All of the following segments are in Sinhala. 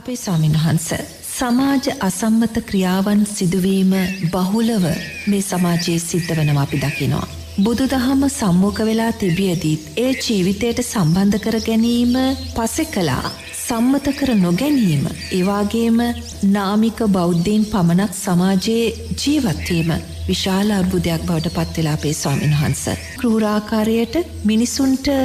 අපේ ස්වාමින් වහන්ස සමාජ අසම්මත ක්‍රියාවන් සිදුවීම බහුලව මේ සමාජයේ සිද්ධ වනවා අපි දකිනවා. බුදු දහම සම්මෝක වෙලා තිබියදීත් ඒ ජීවිතයට සම්බන්ධ කර ගැනීම පසෙ කලා සම්මත කර නොගැනීම ඒවාගේම නාමික බෞද්ධීන් පමණක් සමාජයේ ජීවත්වීම විශාල අර්බුදයක් බවට පත්වෙලා අපේ ස්වාමින් වහන්ස. කෘරාකාරයට මිනිසුන්ට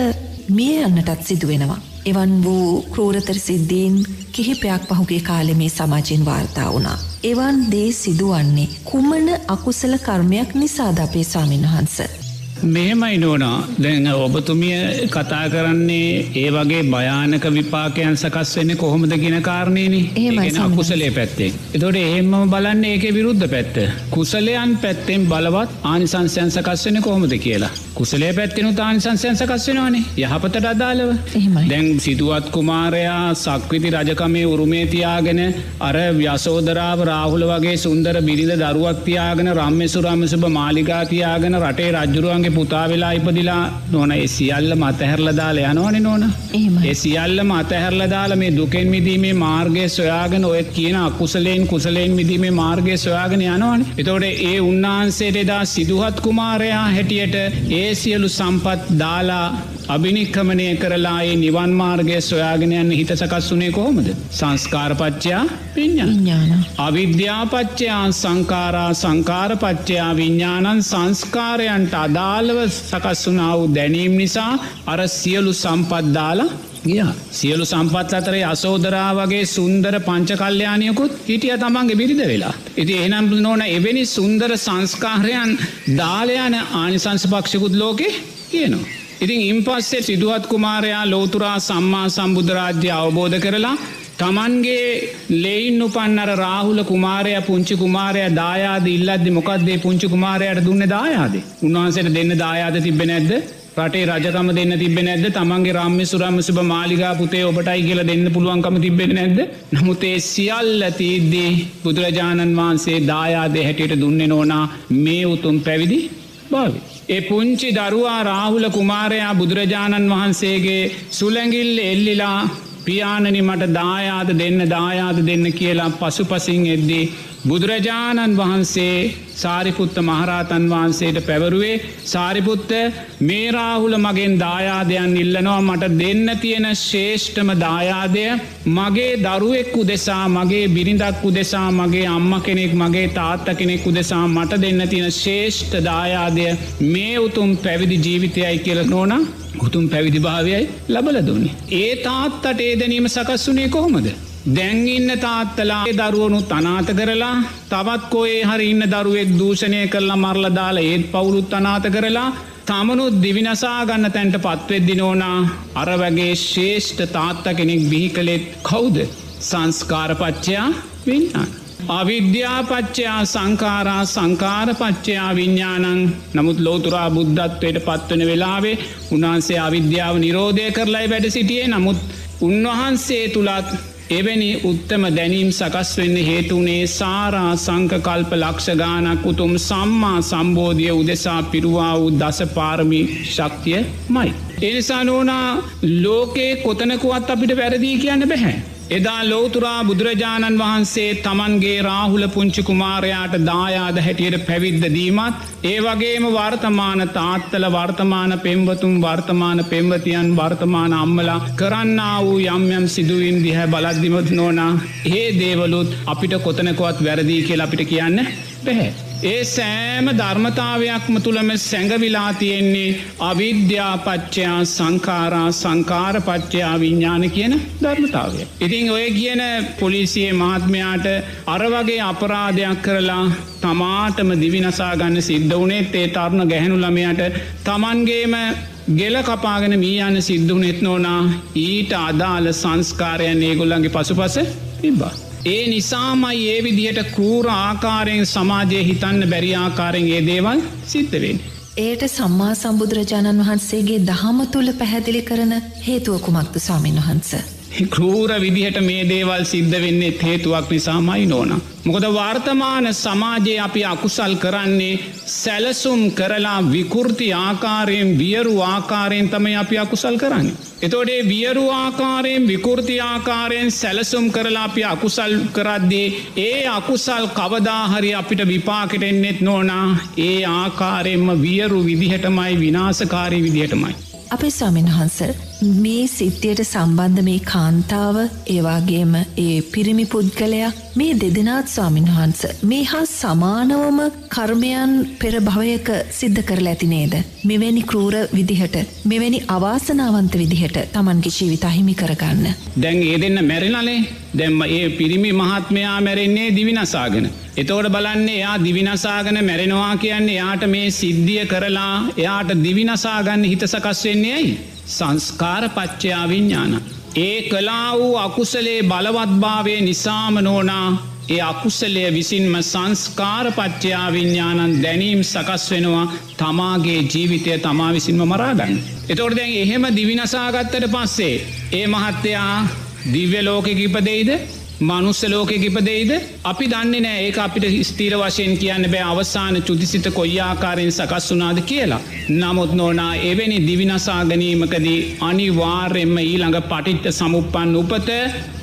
මිය යන්නටත් සිදුවෙනවා. එවන් වූ ක්‍රූරතර සිද්ධීන් කිහිපයක් පහුගේ කාලෙමේ සමාජයෙන් වාර්තා වුණා. එවන් දේ සිදුවන්නේ කුමන අකුසල කර්මයක් නිසාද අපේ ස්වාමින් වහන්ස. මෙහෙමයි නෝනා දැන් ඔබතුමිය කතා කරන්නේ ඒ වගේ භයානක විපාකයන් සකස් වෙන්න කොහොමද ගෙන කාරණයන ඒගෙන අකුසලේ පැත්තේ. එතොට එහෙම බලන්න ඒක විරුද්ධ පැත්ත. කුසලයන් පැත්තෙන් බලවත් ආනිසංසයන් සකස් වෙන කොහොමද කියලා. කුසලේ පැත්තිනු තානිසංසයන් සකස් වෙනවානේ යහපතට අදාළව දැන් සිදුවත් කුමාරයා සක්විති රජකමේ උරුමේ තියාගෙන අර ව්‍යසෝදරාව රාහුල වගේ සුන්දර බිරිඳ දරුවක් තියාගෙන රම්ම සුරම්ම සුභ මාලිකා තියාගෙන රටේ රජ්ජුරුවන්ගේ පුතා වෙලා ඉපදිලා නොන ඒ සියල්ල මතහැරල දාල යනවන නොන. ඒ සියල්ල මතහැරල දාල මේ දුකෙන් මිදීමේ මාර්ගය සොයාගෙන ඔය කියන අකුසලයෙන් කුසලයෙන් මිදීමේ මාර්ගය සොයාගෙන යනවන. එතෝට ඒ උන්වහන්සේට එදා සිදුහත් කුමාරයා හැටියට ඒ සියලු සම්පත් දාලා අභිනික්කමනය කරලා ඒ නිවන් මාර්ගය සොයාගෙනයන්න හිත සකස් වනේ කෝමද සංස්කාරපච්චයා විඤ්ඥාන අවිද්‍යාපච්චයා සංකාරා සංකාරපච්චයා විඤ්ඥානන් සංස්කාරයන්ට අදාළව සකස් වනාව දැනීම් නිසා අර සියලු සම්පත්දාලා ගිය සියලු සම්පත් අතරේ අසෝදරා වගේ සුන්දර පංච කල්්‍යයානයකුත් හිටිය තමන්ගේ බිරිද වෙලා. ඉති එනම් නොන එවැනි සුන්දර සංස්කාරයන් දාලයන ආනිසංසපක්ෂකුත් ලෝකෙ කියනවා. ඉතින් ඉම්පස්සේ සිදුවත් කුමාරයා ලෝතුරා සම්මා සම්බුද්ධරාජ්‍ය අවබෝධ කරලා තමන්ගේ ලෙයින් උපන්නර රාහුල කුමාරය පුංචි කුමාරය දායාද ඉල්ලද්දි මොකක්දේ පුංචි කුමාරයට දුන්න දායාද? උන්වහන්සට දෙන්න දායාද තිබෙන නැද්ද? රටේ රජකම දෙන්න තිබෙන නැද තමන්ගේ රම්ම සුරම්ම සුභ මාලිගා පුතේ ඔබටයි කියල දෙන්න පුළුවන්කම තිබෙන නැද්ද? නමුතේ සියල්ල තිීද්දී බුදුරජාණන් වහන්සේ දායාදය හැටියට දුන්න නෝනා මේ උතුම් පැවිදි භාවි. ඒ පුංචි දරුවා රාහුල කුමාරයා බුදුරජාණන් වහන්සේගේ සුළැගිල්ල එල්ලිලා පියාණනි මට දායාද දෙන්න දායාද දෙන්න කියලා පසු පසින් එද්දී. බුදුරජාණන් වහන්සේ සාරිපුත්ත මහරාතන් වහන්සේට පැවරුවේ සාරිපුත්ත මේ රාහුල මගෙන් දායාදයන් ඉල්ලනවා මට දෙන්න තියෙන ශේෂ්ඨම දායාදය මගේ දරුවෙක්කු දෙසා මගේ බිරිඳක්කු දෙසා මගේ අම්ම කෙනෙක් මගේ තාත්ත කෙනෙක්කු දෙසා මට දෙන්න තියෙන ශේෂ්ඨ දායාදය මේ උතුම් පැවිදි ජීවිතයයි කියල නෝන උතුම් පැවිදි භාවයයි ලබල දුන්නේ. ඒ තාත්තට ඒදනීම සකස්වනේ කොහොමද. දැන්ඉන්න තාත්තලා දරුවනු තනාත කරලා තවත් කොේ හරි ඉන්න දරුවෙක් දූෂණය කරලා මරල දාලා ඒත් පවුරුත් අනාත කරලා තමනුත් දිවිනසා ගන්න තැන්ට පත්වෙද්දි නෝනා අර වගේ ශේෂ්ඨ තාත්ත කෙනෙක් බිහි කළෙත් කවුද? සංස්කාරපච්චයා විඤ්ඥාන්. අවිද්‍යාපච්චයා සංකාරා සංකාරපච්චයා විඤ්ඥානං නමුත් ලෝතුරා බුද්ධත්වයට පත්වන වෙලාවේ උන්වහන්සේ අවිද්‍යාව නිරෝධය කරලයි වැඩ සිටියේ. නමුත් උන්වහන්සේ තුළත් එවැනි උත්තම දැනීම් සකස් වෙන්න හේතුනේ සාරා සංකකල්ප ලක්ෂගානක් උතුම් සම්මා සම්බෝධිය උදෙසා පිරුවා වූ දසපාරමි ශක්තිය මයි. එනිසා නෝනා ලෝකේ කොතනකුවත් අපිට වැරදිී කියන්න බැහැ. එදා ලෝතුරා බුදුරජාණන් වහන්සේ තමන්ගේ රාහුල පුංචි කුමාරයාට දායාද හැටියට පැවිද්ද දීමත් ඒ වගේම වර්තමාන තාත්තල වර්තමාන පෙම්වතුම් වර්තමාන පෙම්වතියන් වර්තමාන අම්මලා කරන්න වූ යම් යම් සිදුවීම් දිහ බලද්දිමත් නෝනා ඒ දේවලුත් අපිට කොතනකොත් වැරදිී කියල අපිට කියන්න පැහැ. ඒ සෑම ධර්මතාවයක්ම තුළම සැඟවිලා තියෙන්නේ අවිද්‍යාපච්චයා සංකාරා සංකාරපච්චයා විඤ්ඥාන කියන ධර්මතාවය. ඉතිං ඔය කියන පොලිසියේ මහත්මයාට අරවගේ අපරාධයක් කරලා තමාටම දිවිනසා ගන්න සිද්ධ වනේත් ඒ තරණ ගැහැනු ළමයට තමන්ගේම ගෙල කපාගෙන මී යන්න සිද්ධුනෙත් නෝනා ඊට අදාළ සංස්කාරයන් ඒගොල්ලන්ගේ පසුපස තිබ්බා. ඒ නිසාමයි ඒ විදිහට කූර ආකාරයෙන් සමාජය හිතන්න බැරි ආකාරෙන් ඒ දේවල් සිද්ධවෙන්. ඒයට සම්මා සම්බුදුරජාණන් වහන්සේගේ දහම තුළ පැහැදිලි කරන හේතුව කුමක්තු ස්වාමීන් වහන්ස. කරූර විදිහට මේ දේවල් සිද්ධ වෙන්නේ හේතුවක් නිසාමයි නෝන. මොකද වර්තමාන සමාජයේ අපි අකුසල් කරන්නේ සැලසුම් කරලා විකෘති ආකාරයෙන් වියරු ආකාරයෙන් තමයි අපි අකුසල් කරන්න. එතෝඩේ වියරු ආකාරයෙන් විකෘති ආකාරයෙන් සැලසුම් කරලා අපි අකුසල් කරද්දේ ඒ අකුසල් කවදාහරි අපිට විපාකට එන්නෙත් නෝනා ඒ ආකාරයෙන්ම වියරු විදිහටමයි විනාසකාරී විදිහටමයි. අපේ ස්වාමීන් වහන්ස මේ සිද්ධියට සම්බන්ධ මේ කාන්තාව ඒවාගේම ඒ පිරිමි පුද්ගලයා මේ දෙදෙනත් ස්වාමින් වහන්ස මේ හා සමානවම කර්මයන් පෙර භවයක සිද්ධ කරලා ඇති නේද. මෙවැනි කරූර විදිහට මෙවැනි අවාසනාවන්ත විදිහට තමන්ගේ ජීවිත අහිමි කරගන්න. දැන් ඒ දෙන්න මැරිනලේ දැම්ම ඒ පිරිමි මහත්මයා මැරෙන්නේ දිවිනසාගෙන. එතෝට බලන්නේ එයා දිවිනසාගන මැරෙනවා කියන්නේ එයාට මේ සිද්ධිය කරලා එයාට දිවිනසාගන්න හිත සකස් වෙන්නේ ඇයි. සංස්කාර පච්චයා විඤ්ඥාන. ඒ කලා වූ අකුසලේ බලවත්භාවය නිසාම නෝනා ඒ අකුසලය විසින්ම සංස්කාර පච්චයා විඤ්ඥානන් දැනීම් සකස් වෙනවා තමාගේ ජීවිතය තමා විසින්ම මරාගන්න. එතොට දැන් එහෙම දිවිනසාගත්තට පස්සේ ඒ මහත්තයා දිව්‍ය ලෝකෙක ඉපදෙයිද මනුස්ස ලෝකෙ ඉපදෙයිද අපි දන්නේ නෑ ඒ අපිට ස්තීර වශයෙන් කියන්න බෑ අවසාන චුතිසිත කොයිආකාරයෙන් සකස් වුනාද කියලා. නමුත් නෝනා එවැනි දිවිනසා ගැනීමකදී අනිවාර්යෙන්ම ඊළඟ පටිට්ට සමුපන් උපත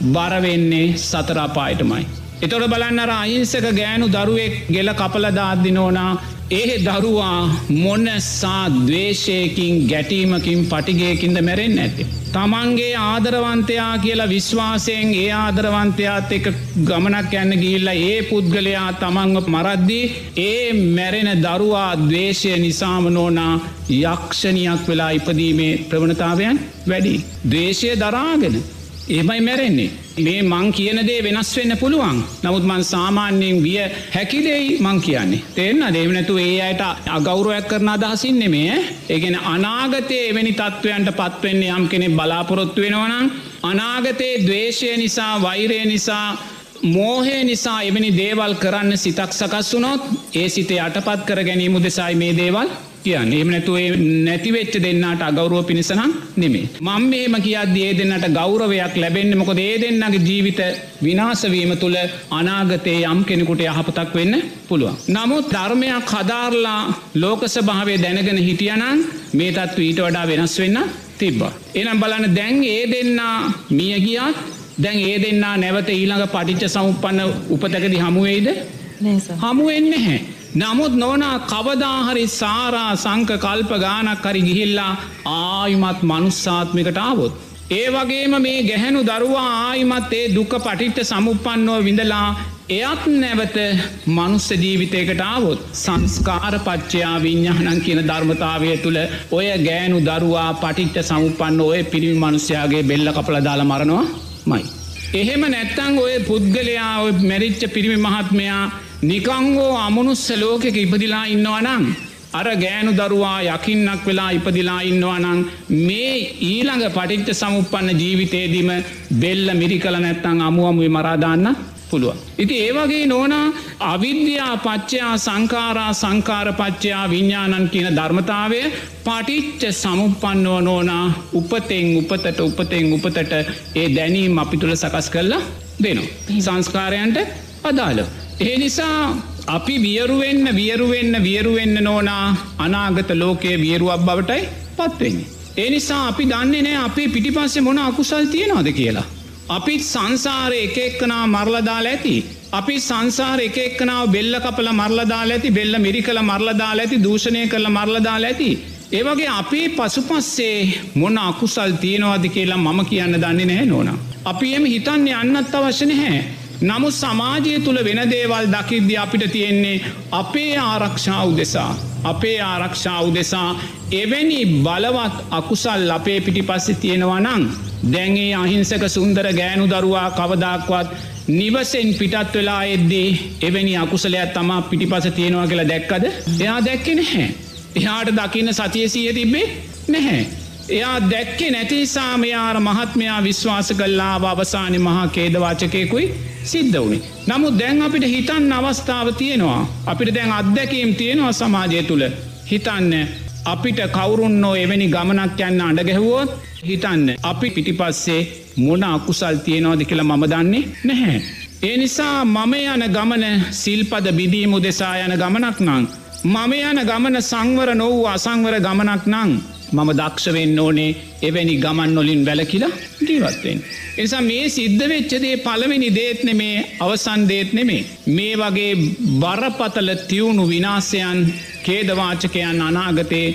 බරවෙන්නේ සතරාපායටමයි. එතොට බලන්නර අහිංසක ගෑනු දරුවෙක් ගෙල කපලදාද්දිනෝනා ඒ දරුවා මොනසා දවේශයකින් ගැටීමකින් පටිගයකින්ද මැරෙන් ඇති. තමන්ගේ ආදරවන්තයා කියලා විශ්වාසයෙන් ඒ ආදරවන්තයාත් එක ගමනක් යන්න ගිල්ල ඒ පුද්ගලයා තමන්ව මරද්දී ඒ මැරෙන දරුවා දවේශය නිසාම නෝනා යක්ෂණයක් වෙලා ඉපදීමේ ප්‍රවණතාවයන් වැඩි. දේශය දරාගෙන ඒමයි මැරෙන්නේ. මේ මං කියනදේ වෙනස් වෙන්න පුළුවන් නමුත් මන් සාමාන්‍යයෙන් විය හැකිදෙයි මං කියන්නේ. තෙන්න දෙවනැතු ඒ අයට අගෞරයක් කරන අදහසින් නෙමේ ඒගෙන අනාගතය එවැනි තත්ත්වයන්ට පත්වෙන්නේ යම් කෙනෙ බලාපොරොත්තු වෙනවනම් අනාගතයේ දවේශය නිසා වෛරය නිසා මෝහය නිසා එවැනි දේවල් කරන්න සිතක් සකස් වුනොත් ඒ සිතේ අටපත් කර ගැනීම දෙසයි මේ දේවල් කියන්න එම නැතුවේ නැතිවෙච්ච දෙන්නට අගෞරුව පිණිසනම් නෙමේ. මං මේම කියද ඒ දෙන්නට ගෞරවයක් ලැබෙන්න්න මොක ඒ දෙන්නගේ ජීවිත විනාසවීම තුළ අනාගතයේ යම් කෙනෙකුට යහපතක් වෙන්න පුළුවන්. නමුත් ධර්මයක් හදාරලා ලෝකස භාවය දැනගෙන හිටියනන් මේ තත්ව ඊට වඩා වෙනස් වෙන්න තිබ්බ. එනම් බලන්න දැන් ඒ දෙන්නා මිය ගියත් දැන් ඒ දෙන්නා නැවත ඊළඟ පටිච්ච සමුපන්න උපතකදි හමුවේද හමුවෙන්න හැ. නමුත් නොනා කවදාහරි සාරා සංක කල්ප ගානක් හරි ගිහිල්ලා ආයුමත් මනුස්සාත්මිකට ආවොත්. ඒ වගේම මේ ගැහැනු දරුවා ආයිමත් ඒ දුක පටිට්ට සමුපන්නෝ විඳලා එයත් නැවත මනුස්ස ජීවිතයකට ආවොත් සංස්කාර පච්චයා විඤ්ඥානන් කියන ධර්මතාවය තුළ ඔය ගෑනු දරුවා පටිට්ට සමුපන්න ඔය පිරිමි මනුස්්‍යයාගේ බෙල්ල කපල දාලා මරනවා මයි. එහෙම නැත්තං ඔය පුද්ගලයා ඔය මැරිච්ච පිරිමි මහත්මයා නිකංගෝ අමනුස්ස ලෝකෙක ඉපදිලා ඉන්නවනං. අර ගෑනු දරුවා යකින්නක් වෙලා ඉපදිලා ඉන්නවනං මේ ඊළඟ පටිච්ච සමුපන්න ජීවිතේදීම බෙල්ල මිරි කළ නැත්තං අමුවමුේ මරාදාන්න පුළුව. ඉති ඒවගේ නෝනා අවිද්‍යා පච්චයා සංකාරා සංකාරපච්චයා විඤ්ඥානන් කියන ධර්මතාවය පටිච්ච සමුපන්නෝ නෝනා උපතෙන් උපතට උපතෙන් උපතට ඒ දැනීම් අපි තුළ සකස් කරලා දෙනවා. සංස්කාරයන්ට අදාළ. ඒ නිසා අපි වියරුවෙන්න වියරුවෙන්න වියරුවෙන්න නෝනා අනාගත ලෝකයේ වියරුවක් බවටයි පත්වෙන්නේ. ඒ නිසා අපි දන්නේ නෑ අපේ පිටිපස්සේ මොන අකුසල් තියෙනවාද කියලා. අපිත් සංසාර එක එක්කනා මරලදාල ඇති. අපි සංසාර එක එක්කනාව බෙල්ල කපල මරලදාල ඇති බෙල්ල මිරි කළ මරලදාල ඇති දූෂණය කරල මරලදාල ඇති. ඒවගේ අපේ පසුපස්සේ මොන අකුසල් තියෙනවාද කියලා මම කියන්න දන්නේ නැහැ නෝන. අපි එම හිතන්නේ අන්නත් අවශ්‍ය නැහැ. නමුත් සමාජය තුළ වෙන දේවල් දකිද්‍ය අපිට තියෙන්නේ අපේ ආරක්ෂාව දෙසා. අපේ ආරක්ෂාව දෙසා එවැනි බලවත් අකුසල් අපේ පිටි පස්සෙ තියෙනවා නං. දැන්ගේ අහිංසක සුන්දර ගෑනු දරුවා කවදක්වත් නිවසෙන් පිටත් වෙලා එද්දී එවැනි අකුසලයක් තමා පිටි පස තියෙනවා කියලා දැක්කද එයා දැක්කෙ නැහැ. එයාට දකින්න සතියසීය තිබ්බේ නැහැ. එයා දැක්කේ නැතිසා මෙයාර මහත්මයා විශ්වාස කල්ලා අවසානි මහා කේදවාචකයකුයි සිද්ධ වුණේ. නමුත් දැන් අපිට හිතන්න අවස්ථාව තියෙනවා. අපිට දැන් අත්දැකීම් තියෙනවා සමාජය තුළ හිතන්න අපිට කවුරුන්නෝ එවැනි ගමනක් යන්න අඩගැහුවෝත් හිතන්න අපි පිටිපස්සේ මොන අකුසල් තියනෝද කියලා මම දන්නේ නැහැ. ඒ නිසා මම යන ගමන සිල්පද බිදීමු දෙසා යන ගමනක් නං. මම යන ගමන සංවර නොවූ අසංවර ගමනක් නං. මම දක්ෂවෙන්න ඕනේ එවැනි ගමන් නොලින් වැලකිලා ජීවත්වෙන්. එනිසා මේ සිද්ධ වෙච්චදේ පළවෙනි දේත් නෙමේ අවසන් දේත් නෙමේ. මේ වගේ බරපතල තිවුණු විනාසයන් කේදවාචකයන් අනාගතයේ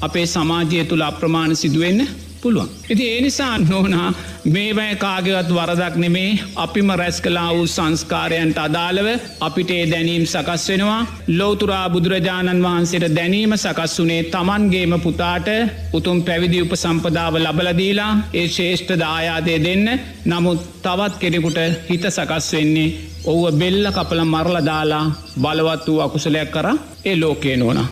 අපේ සමාජය තුළ අප්‍රමාණ සිදුවෙන්න පුළුවන්. ඉති ඒ නිසා නොනා මේවැය කාගවත් වරදක් නෙමේ අපිම රැස් කලා වූ සංස්කාරයන්ට අදාළව අපිට ඒ දැනීම් සකස් වෙනවා ලෝතුරා බුදුරජාණන් වහන්සේට දැනීම සකස් වනේ තමන්ගේම පුතාට උතුම් පැවිදි උප සම්පදාව ලබලදීලා ඒ ශේෂ්ඨ දායාදය දෙන්න නමුත් තවත් කෙනෙකුට හිත සකස් වෙන්නේ ඔව්ව බෙල්ල කපල මරල දාලා බලවත් වූ අකුසලයක් කර ඒ ලෝකේ නොනා.